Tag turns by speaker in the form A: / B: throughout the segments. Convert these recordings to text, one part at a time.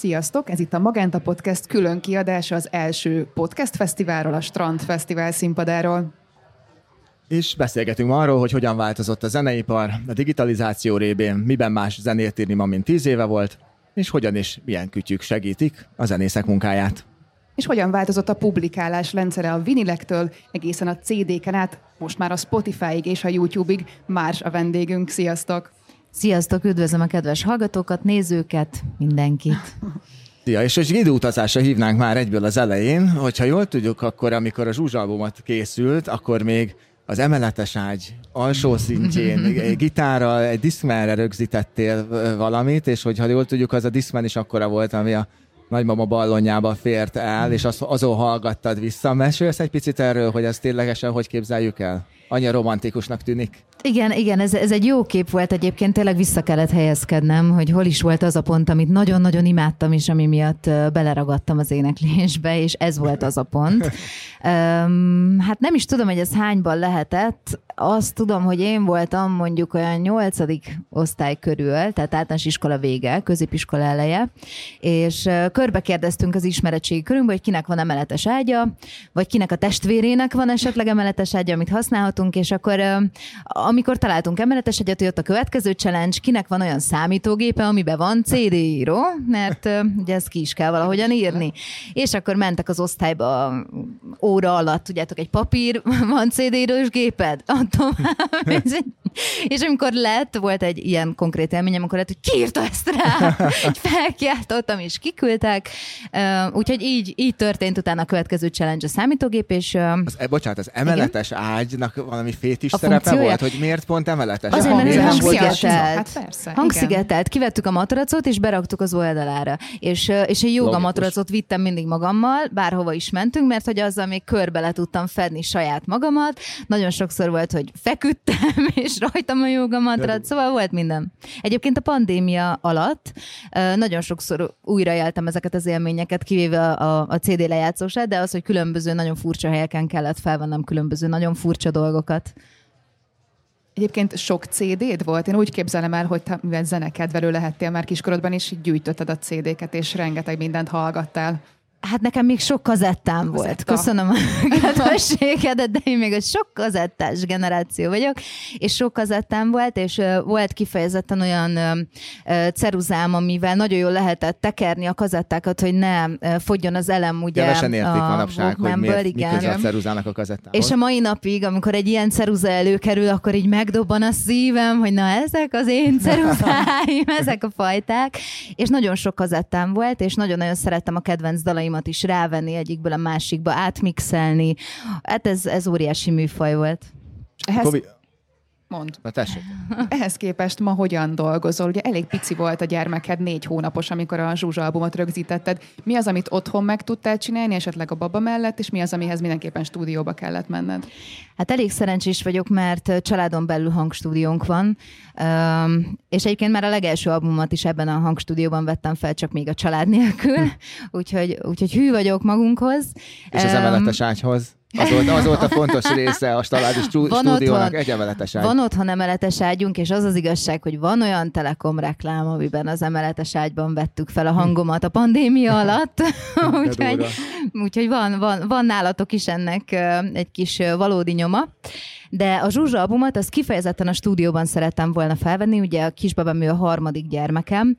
A: Sziasztok! Ez itt a Magenta Podcast külön kiadása az első podcast fesztiválról, a Strand Fesztivál színpadáról.
B: És beszélgetünk arról, hogy hogyan változott a zeneipar, a digitalizáció révén, miben más zenét írni ma, mint tíz éve volt, és hogyan és milyen kütyük segítik a zenészek munkáját.
A: És hogyan változott a publikálás rendszere a vinilektől egészen a CD-ken át, most már a Spotify-ig és a YouTube-ig. Más a vendégünk. Sziasztok!
C: Sziasztok, üdvözlöm a kedves hallgatókat, nézőket, mindenkit.
B: Szia, és egy időutazásra hívnánk már egyből az elején, hogyha jól tudjuk, akkor amikor a zsuzsalbomat készült, akkor még az emeletes ágy alsó szintjén gitárral, egy diszkmenre rögzítettél valamit, és hogyha jól tudjuk, az a diszkmen is akkora volt, ami a nagymama ballonjába fért el, és az, azon hallgattad vissza. Mesélsz egy picit erről, hogy ezt ténylegesen hogy képzeljük el? Annyira romantikusnak tűnik.
C: Igen, igen, ez, ez egy jó kép volt egyébként, tényleg vissza kellett helyezkednem, hogy hol is volt az a pont, amit nagyon-nagyon imádtam, és ami miatt beleragadtam az éneklésbe, és ez volt az a pont. Um, hát nem is tudom, hogy ez hányban lehetett, azt tudom, hogy én voltam mondjuk olyan nyolcadik osztály körül, tehát általános iskola vége, középiskola eleje, és körbe kérdeztünk az ismeretségi körünkbe, hogy kinek van emeletes ágya, vagy kinek a testvérének van esetleg emeletes ágya, amit használhatunk, és akkor amikor találtunk emeletes egyet, jött a következő challenge, kinek van olyan számítógépe, amiben van CD író, mert ugye ezt ki is kell valahogyan írni. És akkor mentek az osztályba óra alatt, tudjátok, egy papír, van CD írós géped? Tovább. és amikor lett, volt egy ilyen konkrét élményem, amikor lett, hogy kiírta ezt rá, hogy felkiáltottam, és kiküldtek. Úgyhogy így, így történt utána a következő challenge a számítógép, és...
B: Az, e, bocsánat, az emeletes igen? ágynak valami fétis szerepe volt, hogy miért pont emeletes?
C: Azért, mert ez hangszigetelt. Hát persze, hangszigetelt. Kivettük a matracot, és beraktuk az oldalára. És, és egy joga matracot vittem mindig magammal, bárhova is mentünk, mert hogy azzal még körbe le tudtam fedni saját magamat. Nagyon sokszor volt, hogy feküdtem, és rajtam a joga matrac, szóval volt minden. Egyébként a pandémia alatt nagyon sokszor újra éltem ezeket az élményeket, kivéve a, a CD lejátszósát, de az, hogy különböző, nagyon furcsa helyeken kellett felvennem különböző, nagyon furcsa dolgokat.
A: Egyébként sok CD-d volt? Én úgy képzelem el, hogy te, mivel zenekedvelő lehettél már kiskorodban, és így gyűjtötted a CD-ket, és rengeteg mindent hallgattál.
C: Hát nekem még sok kazettám volt. Köszönöm a kedvességedet, de én még egy sok kazettás generáció vagyok, és sok kazettám volt, és volt kifejezetten olyan ceruzám, amivel nagyon jól lehetett tekerni a kazettákat, hogy ne fogjon az elem ugye
B: Kevesen értik a manapság, hogy miért, igen. mi a ceruzának a kazettához.
C: És a mai napig, amikor egy ilyen ceruza előkerül, akkor így megdobban a szívem, hogy na ezek az én ceruzáim, ezek a fajták, és nagyon sok kazettám volt, és nagyon-nagyon szerettem a kedvenc dalaim dalaimat is rávenni egyikből a másikba, átmixelni. Hát ez, ez óriási műfaj volt.
A: Ehhez... Kobi...
B: Mond. Na tessék.
A: Ehhez képest ma hogyan dolgozol? Ugye elég pici volt a gyermeked, négy hónapos, amikor a Zsuzsa albumot rögzítetted. Mi az, amit otthon meg tudtál csinálni, esetleg a baba mellett, és mi az, amihez mindenképpen stúdióba kellett menned?
C: Hát elég szerencsés vagyok, mert családon belül hangstúdiónk van, és egyébként már a legelső albumomat is ebben a hangstúdióban vettem fel, csak még a család nélkül, úgyhogy, úgyhogy hű vagyok magunkhoz.
B: És az emeletes ágyhoz? Az volt, az volt a fontos része a van stúdiónak, otthon, egy emeletes ágy.
C: Van otthon emeletes ágyunk, és az az igazság, hogy van olyan telekom reklám, amiben az emeletes ágyban vettük fel a hangomat a pandémia alatt. úgyhogy úgyhogy van, van, van nálatok is ennek egy kis valódi nyoma. De a Zsuzsa albumot az kifejezetten a stúdióban szerettem volna felvenni, ugye a kisbabám ő a harmadik gyermekem.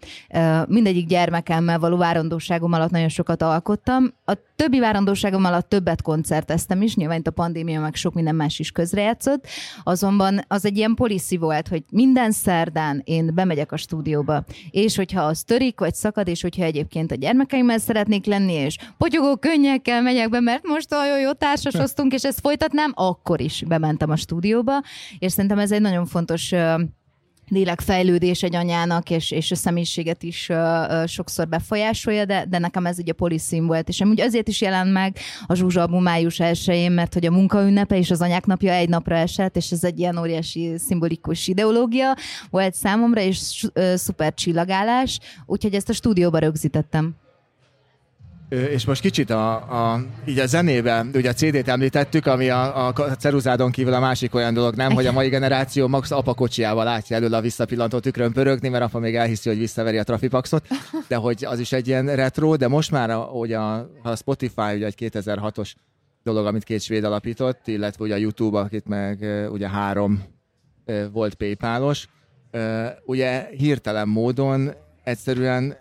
C: Mindegyik gyermekemmel való várandóságom alatt nagyon sokat alkottam. A többi várandóságom alatt többet koncerteztem is, nyilván itt a pandémia meg sok minden más is közrejátszott, azonban az egy ilyen policy volt, hogy minden szerdán én bemegyek a stúdióba, és hogyha az törik, vagy szakad, és hogyha egyébként a gyermekeimmel szeretnék lenni, és potyogó könnyekkel megyek be, mert most olyan jó társasoztunk, és ezt folytatnám, akkor is bementem a stúdióba, és szerintem ez egy nagyon fontos lélekfejlődés egy anyának, és, és a személyiséget is uh, sokszor befolyásolja, de, de nekem ez ugye a poliszín volt, és amúgy azért is jelent meg a Zsuzsa album május 1 mert hogy a munkaünnepe és az anyák napja egy napra esett, és ez egy ilyen óriási szimbolikus ideológia volt számomra, és uh, szuper csillagálás, úgyhogy ezt a stúdióba rögzítettem.
B: És most kicsit a, a, így a zenében, ugye a CD-t említettük, ami a, a ceruzádon kívül a másik olyan dolog, nem, hogy a mai generáció max apa kocsiával látja elől a visszapillantó tükrön pörögni, mert apa még elhiszi, hogy visszaveri a trafipaxot, de hogy az is egy ilyen retro, de most már, hogy a, a Spotify ugye egy 2006-os dolog, amit két svéd alapított, illetve ugye a YouTube, akit meg ugye három volt PayPalos, ugye hirtelen módon egyszerűen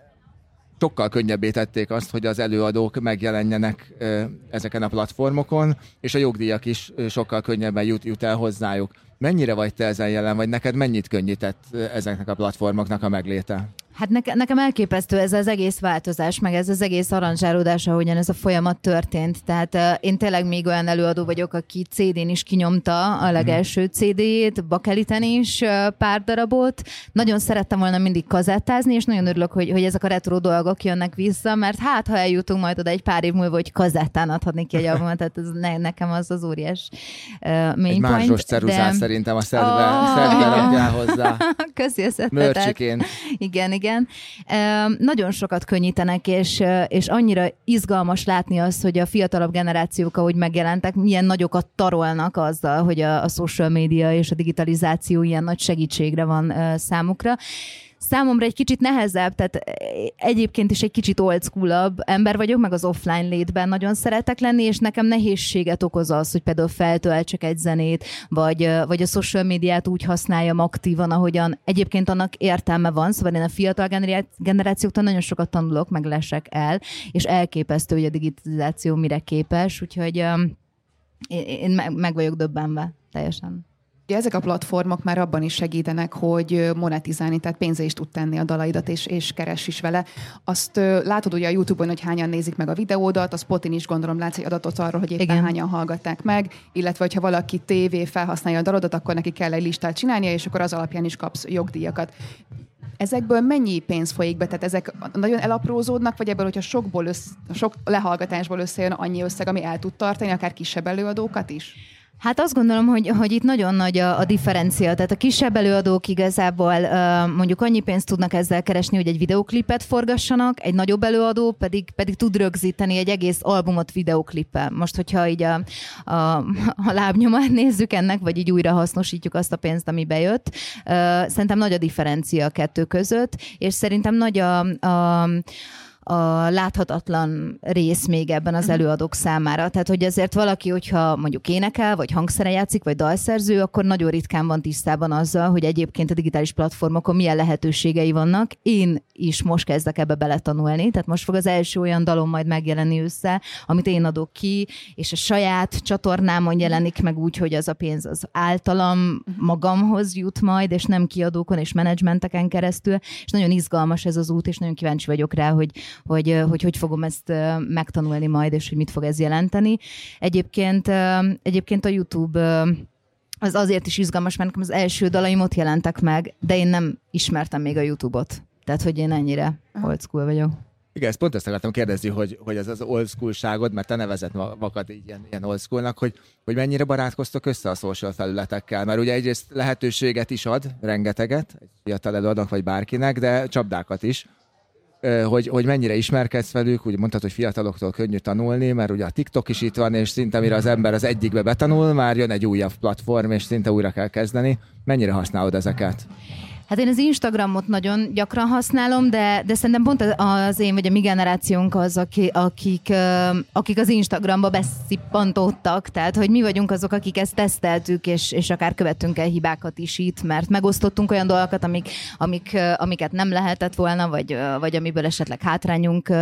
B: sokkal könnyebbé tették azt, hogy az előadók megjelenjenek ezeken a platformokon, és a jogdíjak is sokkal könnyebben jut, jut el hozzájuk. Mennyire vagy te ezen jelen, vagy neked mennyit könnyített ezeknek a platformoknak a megléte?
C: Hát neke, nekem elképesztő ez az egész változás, meg ez az egész aranzsálódás, ahogyan ez a folyamat történt. Tehát uh, én tényleg még olyan előadó vagyok, aki CD-n is kinyomta a legelső CD-jét, bakeliten is uh, pár darabot. Nagyon szerettem volna mindig kazettázni, és nagyon örülök, hogy, hogy ezek a retro dolgok jönnek vissza, mert hát, ha eljutunk majd oda egy pár év múlva, hogy kazettán adhatni ki egy albumot, tehát ez ne, nekem az az óriás uh, main
B: egy point. ceruzát de... szerintem a szedbe, oh. szedbe hozzá.
C: Köszi a
B: Mörcsiként.
C: Igen, igen. Nagyon sokat könnyítenek, és, és annyira izgalmas látni azt, hogy a fiatalabb generációk, ahogy megjelentek, milyen nagyokat tarolnak azzal, hogy a, a social media és a digitalizáció ilyen nagy segítségre van számukra számomra egy kicsit nehezebb, tehát egyébként is egy kicsit old school ember vagyok, meg az offline létben nagyon szeretek lenni, és nekem nehézséget okoz az, hogy például feltöltsek egy zenét, vagy, vagy a social médiát úgy használjam aktívan, ahogyan egyébként annak értelme van, szóval én a fiatal generációktól nagyon sokat tanulok, meg lesek el, és elképesztő, hogy a digitalizáció mire képes, úgyhogy én meg vagyok döbbenve teljesen.
A: Ugye ezek a platformok már abban is segítenek, hogy monetizálni, tehát pénze is tud tenni a dalaidat, és, és keres is vele. Azt látod ugye a YouTube-on, hogy hányan nézik meg a videódat, a Spotin is gondolom látsz egy adatot arról, hogy éppen Igen. hányan hallgatták meg, illetve hogyha valaki tévé felhasználja a dalodat, akkor neki kell egy listát csinálnia, és akkor az alapján is kapsz jogdíjakat. Ezekből mennyi pénz folyik be? Tehát ezek nagyon elaprózódnak, vagy ebből, hogyha sokból össz, sok lehallgatásból összejön annyi összeg, ami el tud tartani, akár kisebb előadókat is?
C: Hát azt gondolom, hogy, hogy itt nagyon nagy a, a differencia. Tehát a kisebb előadók igazából uh, mondjuk annyi pénzt tudnak ezzel keresni, hogy egy videoklipet forgassanak, egy nagyobb előadó pedig, pedig tud rögzíteni egy egész albumot videoklippel. Most, hogyha így a, a, a lábnyomát nézzük ennek, vagy így újra hasznosítjuk azt a pénzt, ami bejött, uh, szerintem nagy a differencia a kettő között, és szerintem nagy a, a a láthatatlan rész még ebben az mhm. előadók számára. Tehát, hogy ezért valaki, hogyha mondjuk énekel, vagy hangszere játszik, vagy dalszerző, akkor nagyon ritkán van tisztában azzal, hogy egyébként a digitális platformokon milyen lehetőségei vannak. Én is most kezdek ebbe beletanulni, tehát most fog az első olyan dalom majd megjelenni össze, amit én adok ki, és a saját csatornámon jelenik meg úgy, hogy az a pénz az általam mhm. magamhoz jut majd, és nem kiadókon és menedzsmenteken keresztül, és nagyon izgalmas ez az út, és nagyon kíváncsi vagyok rá, hogy hogy, hogy hogy fogom ezt megtanulni majd, és hogy mit fog ez jelenteni. Egyébként, egyébként a YouTube az azért is izgalmas, mert nekem az első dalaim ott jelentek meg, de én nem ismertem még a YouTube-ot. Tehát, hogy én ennyire old school vagyok.
B: Igen, ezt pont ezt akartam kérdezni, hogy, hogy ez az old school-ságod, mert te nevezett magad így ilyen, ilyen old schoolnak, hogy, hogy mennyire barátkoztok össze a social felületekkel, mert ugye egyrészt lehetőséget is ad, rengeteget, egy fiatal előadók vagy bárkinek, de csapdákat is hogy, hogy mennyire ismerkedsz velük, úgy mondtad, hogy fiataloktól könnyű tanulni, mert ugye a TikTok is itt van, és szinte mire az ember az egyikbe betanul, már jön egy újabb platform, és szinte újra kell kezdeni. Mennyire használod ezeket?
C: Hát én az Instagramot nagyon gyakran használom, de, de szerintem pont az én vagy a mi generációnk az, aki, akik, akik az Instagramba beszippantódtak, tehát hogy mi vagyunk azok, akik ezt teszteltük, és, és akár követtünk el hibákat is itt, mert megosztottunk olyan dolgokat, amik, amik, amiket nem lehetett volna, vagy, vagy amiből esetleg hátrányunk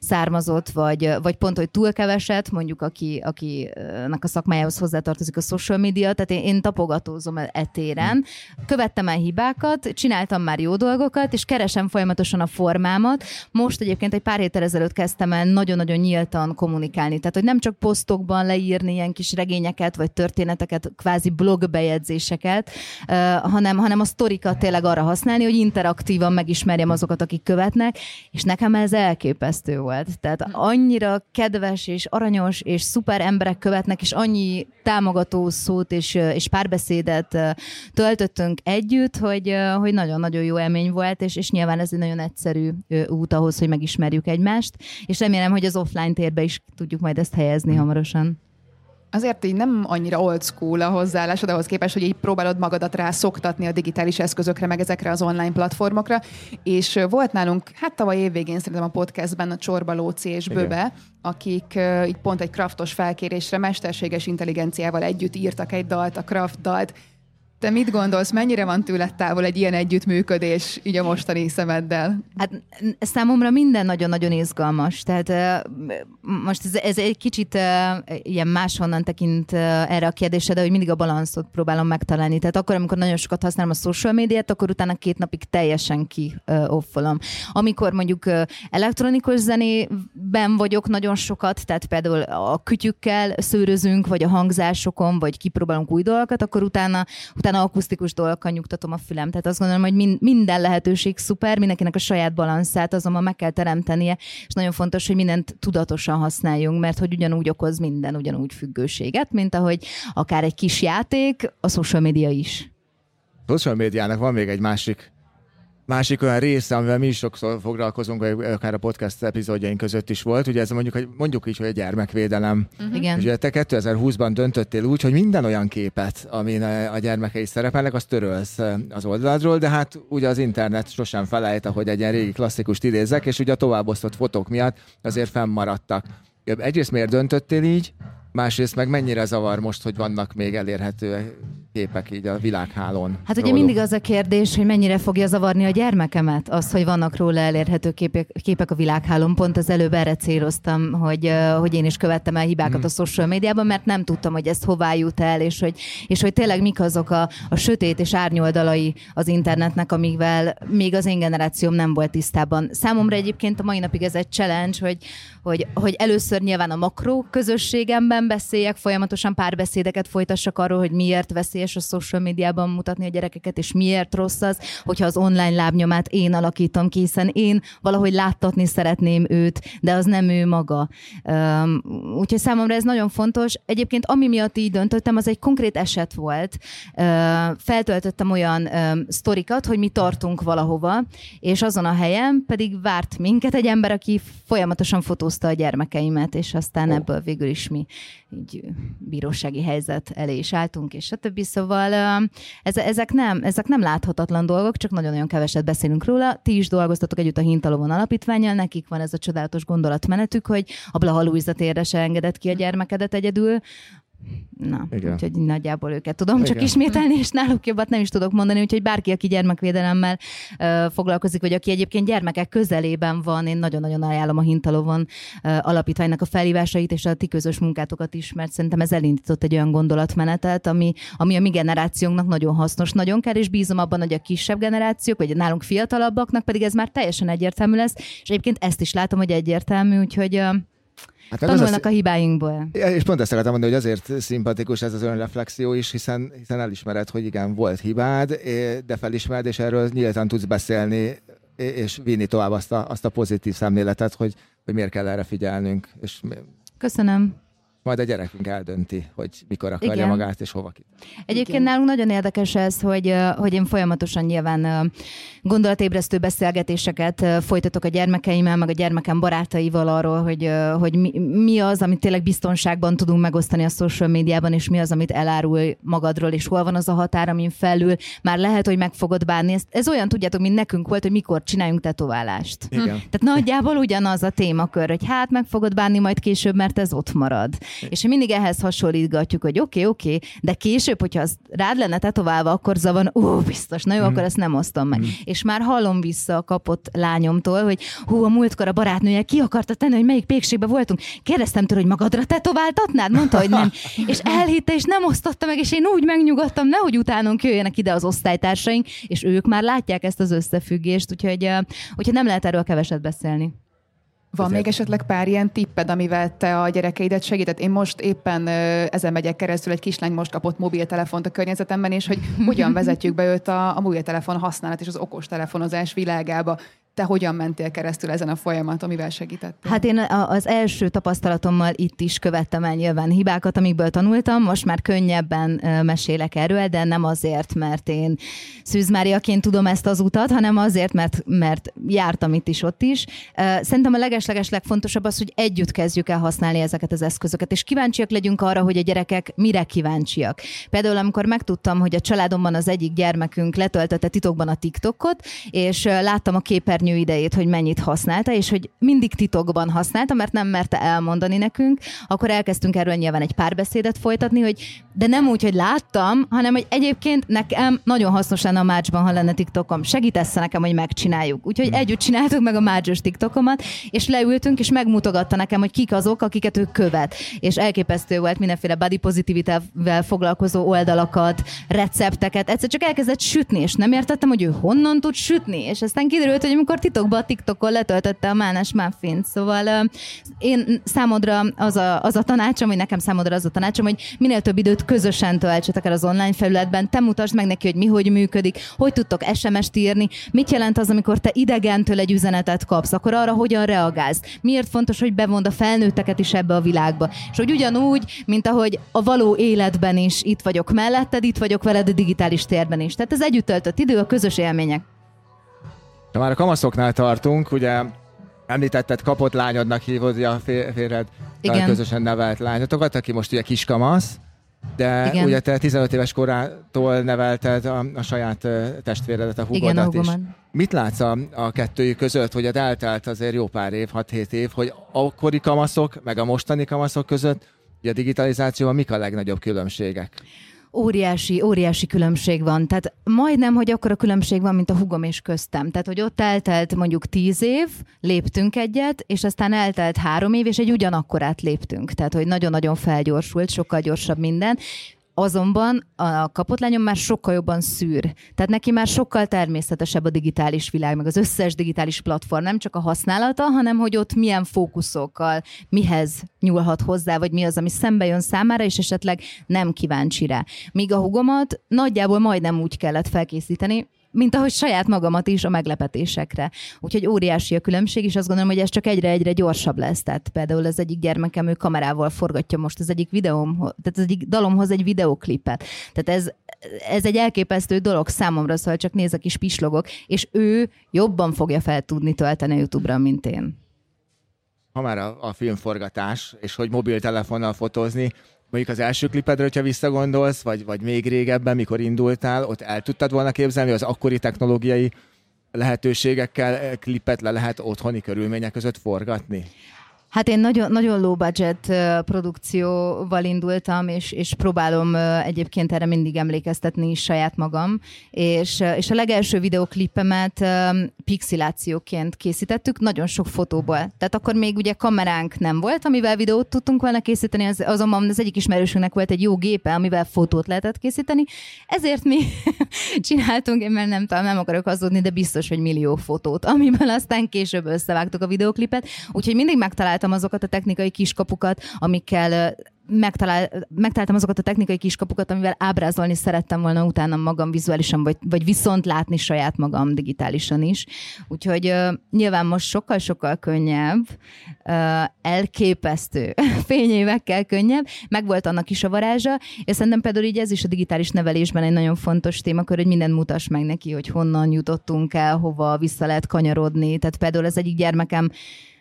C: származott, vagy, vagy pont, hogy túl keveset, mondjuk aki, akinek a szakmájához hozzátartozik a social media, tehát én, én tapogatózom etéren, követtem el hibákat, csináltam már jó dolgokat, és keresem folyamatosan a formámat. Most egyébként egy pár héttel ezelőtt kezdtem el nagyon-nagyon nyíltan kommunikálni. Tehát, hogy nem csak posztokban leírni ilyen kis regényeket, vagy történeteket, kvázi blogbejegyzéseket, hanem, hanem a sztorikat tényleg arra használni, hogy interaktívan megismerjem azokat, akik követnek, és nekem ez elképesztő volt. Tehát annyira kedves és aranyos és szuper emberek követnek, és annyi támogató szót és, és párbeszédet töltöttünk együtt, hogy, hogy nagyon-nagyon jó élmény volt, és, és nyilván ez egy nagyon egyszerű út ahhoz, hogy megismerjük egymást, és remélem, hogy az offline térbe is tudjuk majd ezt helyezni hmm. hamarosan
A: azért így nem annyira old school a hozzáállásod ahhoz képest, hogy így próbálod magadat rá szoktatni a digitális eszközökre, meg ezekre az online platformokra. És volt nálunk, hát tavaly évvégén szerintem a podcastben a Csorba Lóci és Igen. Böbe, akik így pont egy kraftos felkérésre mesterséges intelligenciával együtt írtak egy dalt, a Kraft dalt, te mit gondolsz, mennyire van tőle távol egy ilyen együttműködés így a mostani szemeddel?
C: Hát számomra minden nagyon-nagyon izgalmas. Tehát most ez, ez egy kicsit ilyen máshonnan tekint erre a kérdésre, de hogy mindig a balanszot próbálom megtalálni. Tehát akkor, amikor nagyon sokat használom a social médiát, akkor utána két napig teljesen ki offolom. Amikor mondjuk elektronikus zenében vagyok nagyon sokat, tehát például a kütyükkel szőrözünk, vagy a hangzásokon, vagy kipróbálunk új dolgokat, akkor utána utána akusztikus dolgokkal nyugtatom a fülem. Tehát azt gondolom, hogy minden lehetőség szuper, mindenkinek a saját balanszát azonban meg kell teremtenie, és nagyon fontos, hogy mindent tudatosan használjunk, mert hogy ugyanúgy okoz minden ugyanúgy függőséget, mint ahogy akár egy kis játék, a social media is.
B: A social médiának van még egy másik Másik olyan része, amivel mi is sokszor foglalkozunk, akár a podcast epizódjaink között is volt, ugye ez mondjuk, mondjuk így, hogy a gyermekvédelem.
C: Uh-huh. Igen.
B: És ugye te 2020-ban döntöttél úgy, hogy minden olyan képet, amin a gyermekei szerepelnek, azt törölsz az oldaladról, de hát ugye az internet sosem felejt, hogy egy ilyen régi klasszikust idézek, és ugye a továbbosztott fotók miatt azért fennmaradtak. Egyrészt miért döntöttél így, másrészt meg mennyire zavar most, hogy vannak még elérhető képek így a világhálón.
C: Hát ugye mindig az a kérdés, hogy mennyire fogja zavarni a gyermekemet, az, hogy vannak róla elérhető képek, képek a világhálón. Pont az előbb erre céloztam, hogy, hogy én is követtem el hibákat hmm. a social médiában, mert nem tudtam, hogy ez hová jut el, és hogy, és hogy tényleg mik azok a, a sötét és árnyoldalai az internetnek, amivel még az én generációm nem volt tisztában. Számomra egyébként a mai napig ez egy challenge, hogy, hogy, hogy először nyilván a makró közösségemben beszéljek, folyamatosan párbeszédeket folytassak arról, hogy miért veszélyes a social médiában mutatni a gyerekeket, és miért rossz az, hogyha az online lábnyomát én alakítom ki, hiszen én valahogy láttatni szeretném őt, de az nem ő maga. Um, úgyhogy számomra ez nagyon fontos. Egyébként ami miatt így döntöttem, az egy konkrét eset volt. Uh, feltöltöttem olyan um, sztorikat, hogy mi tartunk valahova, és azon a helyen pedig várt minket egy ember, aki folyamatosan fotóz hozta a gyermekeimet, és aztán oh. ebből végül is mi így bírósági helyzet elé is álltunk, és többi. Szóval ez, ezek, nem, ezek nem láthatatlan dolgok, csak nagyon-nagyon keveset beszélünk róla. Ti is dolgoztatok együtt a Hintalovon alapítványjal, nekik van ez a csodálatos gondolatmenetük, hogy a Blaha Luisa térre se engedett ki a gyermekedet egyedül, Na, Igen. úgyhogy nagyjából őket tudom Igen. csak ismételni, és náluk jobbat nem is tudok mondani, úgyhogy bárki, aki gyermekvédelemmel uh, foglalkozik, vagy aki egyébként gyermekek közelében van, én nagyon-nagyon ajánlom a Hintalovon uh, alapítványnak a felhívásait és a ti közös munkátokat is, mert szerintem ez elindított egy olyan gondolatmenetet, ami, ami a mi generációnknak nagyon hasznos, nagyon kell, és bízom abban, hogy a kisebb generációk, vagy nálunk fiatalabbaknak pedig ez már teljesen egyértelmű lesz, és egyébként ezt is látom, hogy egyértelmű, úgyhogy uh, Hát Tanulnak az, a hibáinkból.
B: És pont ezt akartam mondani, hogy azért szimpatikus ez az önreflexió is, hiszen, hiszen elismered, hogy igen, volt hibád, de felismered, és erről nyíltan tudsz beszélni, és vinni tovább azt a, azt a pozitív szemléletet, hogy, hogy miért kell erre figyelnünk. És
C: Köszönöm
B: majd a gyerekünk eldönti, hogy mikor akarja Igen. magát és hova ki.
C: Egyébként Igen. nálunk nagyon érdekes ez, hogy, hogy én folyamatosan nyilván gondolatébresztő beszélgetéseket folytatok a gyermekeimmel, meg a gyermekem barátaival arról, hogy, hogy mi, mi az, amit tényleg biztonságban tudunk megosztani a social médiában, és mi az, amit elárul magadról, és hol van az a határ, amin felül már lehet, hogy meg fogod bánni. Ez, ez olyan, tudjátok, mint nekünk volt, hogy mikor csináljunk tetoválást.
B: Igen.
C: Tehát nagyjából ugyanaz a témakör, hogy hát meg fogod bánni majd később, mert ez ott marad. És mi mindig ehhez hasonlítgatjuk, hogy oké, okay, oké, okay, de később, hogyha az rád lenne tetoválva, akkor zavan, ó, biztos, na jó, mm. akkor ezt nem osztom meg. Mm. És már hallom vissza a kapott lányomtól, hogy hú, a múltkor a barátnője ki akarta tenni, hogy melyik pékségbe voltunk. Kérdeztem tőle, hogy magadra tetováltatnád? Mondta, hogy nem. és elhitte, és nem osztotta meg, és én úgy megnyugodtam, nehogy utánunk jöjjenek ide az osztálytársaink, és ők már látják ezt az összefüggést, úgyhogy, úgyhogy nem lehet erről keveset beszélni.
A: Van még esetleg pár ilyen tipped, amivel te a gyerekeidet segített? Én most éppen ezen megyek keresztül, egy kislány most kapott mobiltelefont a környezetemben, és hogy hogyan vezetjük be őt a, a mobiltelefon használat és az okos telefonozás világába. Te hogyan mentél keresztül ezen a folyamaton, mivel segítettél?
C: Hát én az első tapasztalatommal itt is követtem el nyilván hibákat, amikből tanultam, most már könnyebben mesélek erről, de nem azért, mert én Szűzmáriaként tudom ezt az utat, hanem azért, mert, mert jártam itt is, ott is. Szerintem a legesleges legfontosabb az, hogy együtt kezdjük el használni ezeket az eszközöket, és kíváncsiak legyünk arra, hogy a gyerekek mire kíváncsiak. Például, amikor megtudtam, hogy a családomban az egyik gyermekünk letöltötte titokban a TikTokot, és láttam a képernyő idejét, hogy mennyit használta, és hogy mindig titokban használta, mert nem merte elmondani nekünk, akkor elkezdtünk erről nyilván egy párbeszédet folytatni, hogy de nem úgy, hogy láttam, hanem hogy egyébként nekem nagyon hasznos lenne a márcsban, ha lenne TikTokom. Segítesz nekem, hogy megcsináljuk. Úgyhogy hmm. együtt csináltuk meg a márcsos TikTokomat, és leültünk, és megmutogatta nekem, hogy kik azok, akiket ő követ. És elképesztő volt mindenféle body positivitável foglalkozó oldalakat, recepteket. Egyszer csak elkezdett sütni, és nem értettem, hogy ő honnan tud sütni. És aztán kiderült, hogy amikor titokban a TikTokon letöltötte a Mánes muffin Szóval én számodra az a, az a tanácsom, vagy nekem számodra az a tanácsom, hogy minél több időt közösen töltsetek el az online felületben, te mutasd meg neki, hogy mi hogy működik, hogy tudtok SMS-t írni, mit jelent az, amikor te idegentől egy üzenetet kapsz, akkor arra hogyan reagálsz, miért fontos, hogy bevond a felnőtteket is ebbe a világba. És hogy ugyanúgy, mint ahogy a való életben is itt vagyok melletted, itt vagyok veled a digitális térben is. Tehát ez együtt töltött idő, a közös élmények.
B: Ha már a kamaszoknál tartunk, ugye említetted kapott lányodnak hívod a férjed közösen nevelt lányotokat, aki most ugye kiskamasz, de Igen. ugye te 15 éves korától nevelted a, a saját testvéredet, a húgodat is. Mit látsz a, a kettőjük között, hogy eltelt azért jó pár év, 6-7 év, hogy akkori kamaszok, meg a mostani kamaszok között, ugye a digitalizációban mik a legnagyobb különbségek?
C: Óriási, óriási különbség van. Tehát majdnem, hogy akkor a különbség van, mint a hugom és köztem. Tehát, hogy ott eltelt mondjuk tíz év, léptünk egyet, és aztán eltelt három év, és egy ugyanakkorát léptünk. Tehát, hogy nagyon-nagyon felgyorsult, sokkal gyorsabb minden, Azonban a kapott lányom már sokkal jobban szűr. Tehát neki már sokkal természetesebb a digitális világ, meg az összes digitális platform, nem csak a használata, hanem hogy ott milyen fókuszokkal, mihez nyúlhat hozzá, vagy mi az, ami szembe jön számára, és esetleg nem kíváncsi rá. Míg a hugomat nagyjából majdnem úgy kellett felkészíteni, mint ahogy saját magamat is a meglepetésekre. Úgyhogy óriási a különbség, és azt gondolom, hogy ez csak egyre-egyre gyorsabb lesz. Tehát például az egyik gyermekem, ő kamerával forgatja most az egyik videóm, tehát az egyik dalomhoz egy videoklipet. Tehát ez, ez egy elképesztő dolog számomra, szóval csak nézek is pislogok, és ő jobban fogja fel tudni tölteni a YouTube-ra, mint én.
B: Ha már a, a filmforgatás, és hogy mobiltelefonnal fotózni, mondjuk az első klipedre, hogyha visszagondolsz, vagy, vagy még régebben, mikor indultál, ott el tudtad volna képzelni, hogy az akkori technológiai lehetőségekkel klipet le lehet otthoni körülmények között forgatni?
C: Hát én nagyon, nagyon low budget produkcióval indultam, és, és próbálom egyébként erre mindig emlékeztetni saját magam, és, és a legelső videoklipemet pixilációként készítettük, nagyon sok fotóból. Tehát akkor még ugye kameránk nem volt, amivel videót tudtunk volna készíteni, az, azonban az egyik ismerősünknek volt egy jó gépe, amivel fotót lehetett készíteni, ezért mi csináltunk, én már nem tudom, nem akarok hazudni, de biztos, hogy millió fotót, amiből aztán később összevágtuk a videoklipet, úgyhogy mindig megtaláltam megtaláltam azokat a technikai kiskapukat, amikkel megtalál, megtaláltam azokat a technikai kiskapukat, amivel ábrázolni szerettem volna utána magam vizuálisan, vagy, vagy viszont látni saját magam digitálisan is. Úgyhogy uh, nyilván most sokkal-sokkal könnyebb, uh, elképesztő fényévekkel könnyebb, meg volt annak is a varázsa, és szerintem például így ez is a digitális nevelésben egy nagyon fontos témakör, hogy mindent mutass meg neki, hogy honnan jutottunk el, hova vissza lehet kanyarodni. Tehát például az egyik gyermekem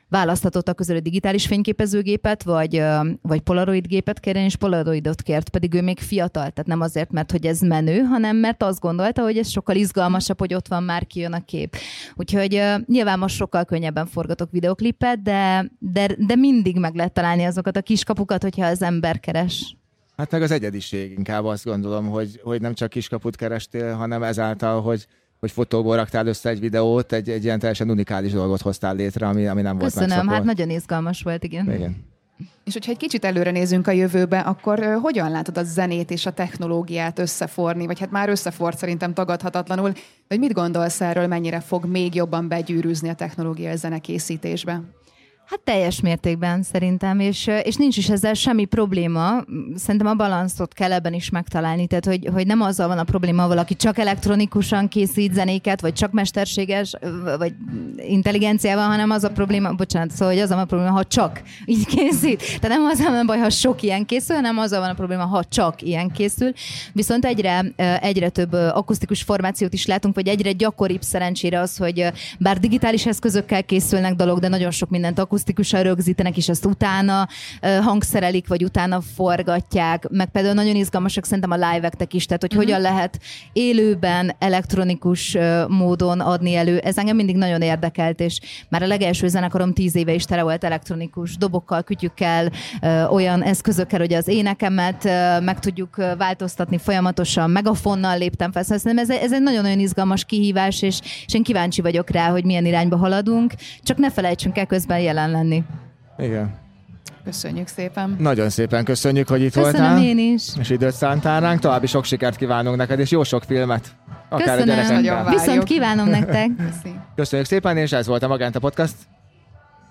C: választhatott a közül digitális fényképezőgépet, vagy, vagy polaroid gépet kérjen, és polaroidot kért, pedig ő még fiatal, tehát nem azért, mert hogy ez menő, hanem mert azt gondolta, hogy ez sokkal izgalmasabb, hogy ott van már kijön a kép. Úgyhogy nyilván most sokkal könnyebben forgatok videoklipet, de, de, de mindig meg lehet találni azokat a kiskapukat, hogyha az ember keres.
B: Hát meg az egyediség inkább azt gondolom, hogy, hogy nem csak kiskaput kerestél, hanem ezáltal, hogy hogy fotóból raktál össze egy videót, egy, egy ilyen teljesen unikális dolgot hoztál létre, ami, ami nem
C: Köszönöm,
B: volt
C: Köszönöm, hát nagyon izgalmas volt, igen.
B: igen.
A: És hogyha egy kicsit előre nézünk a jövőbe, akkor hogyan látod a zenét és a technológiát összeforni? Vagy hát már összefort szerintem tagadhatatlanul. Vagy mit gondolsz erről, mennyire fog még jobban begyűrűzni a technológia a zenekészítésbe?
C: Hát teljes mértékben szerintem, és, és nincs is ezzel semmi probléma. Szerintem a balanszot kell ebben is megtalálni, tehát hogy, hogy nem azzal van a probléma, valaki csak elektronikusan készít zenéket, vagy csak mesterséges, vagy intelligenciával, hanem az a probléma, bocsánat, szóval hogy az a probléma, ha csak így készít. Tehát nem az a baj, ha sok ilyen készül, hanem az van a probléma, ha csak ilyen készül. Viszont egyre, egyre több akusztikus formációt is látunk, vagy egyre gyakoribb szerencsére az, hogy bár digitális eszközökkel készülnek dolog, de nagyon sok mindent akusztikusan rögzítenek, és azt utána hangszerelik, vagy utána forgatják, meg például nagyon izgalmasak szerintem a live is, tehát hogy uh-huh. hogyan lehet élőben elektronikus módon adni elő. Ez engem mindig nagyon érdekelt, és már a legelső zenekarom tíz éve is tele volt elektronikus dobokkal, kütyükkel, olyan eszközökkel, hogy az énekemet meg tudjuk változtatni folyamatosan, megafonnal léptem fel. Szóval ez, ez egy nagyon-nagyon izgalmas kihívás, és, és én kíváncsi vagyok rá, hogy milyen irányba haladunk, csak ne felejtsünk el közben jelen lenni.
B: Igen.
A: Köszönjük szépen.
B: Nagyon szépen köszönjük, hogy itt
C: Köszönöm
B: voltál.
C: én is.
B: És időt szántál ránk. További sok sikert kívánunk neked, és jó sok filmet.
C: Akár Köszönöm. A Viszont kívánom nektek.
B: Köszönjük szépen, és ez volt a Magenta Podcast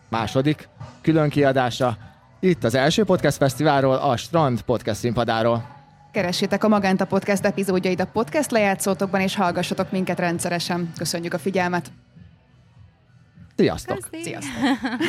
B: második külön kiadása. Itt az első podcast fesztiválról, a Strand podcast színpadáról.
A: Keressétek a Magenta Podcast epizódjait a podcast lejátszótokban, és hallgassatok minket rendszeresen. Köszönjük a figyelmet!
B: Sziasztok!
A: Sziasztok!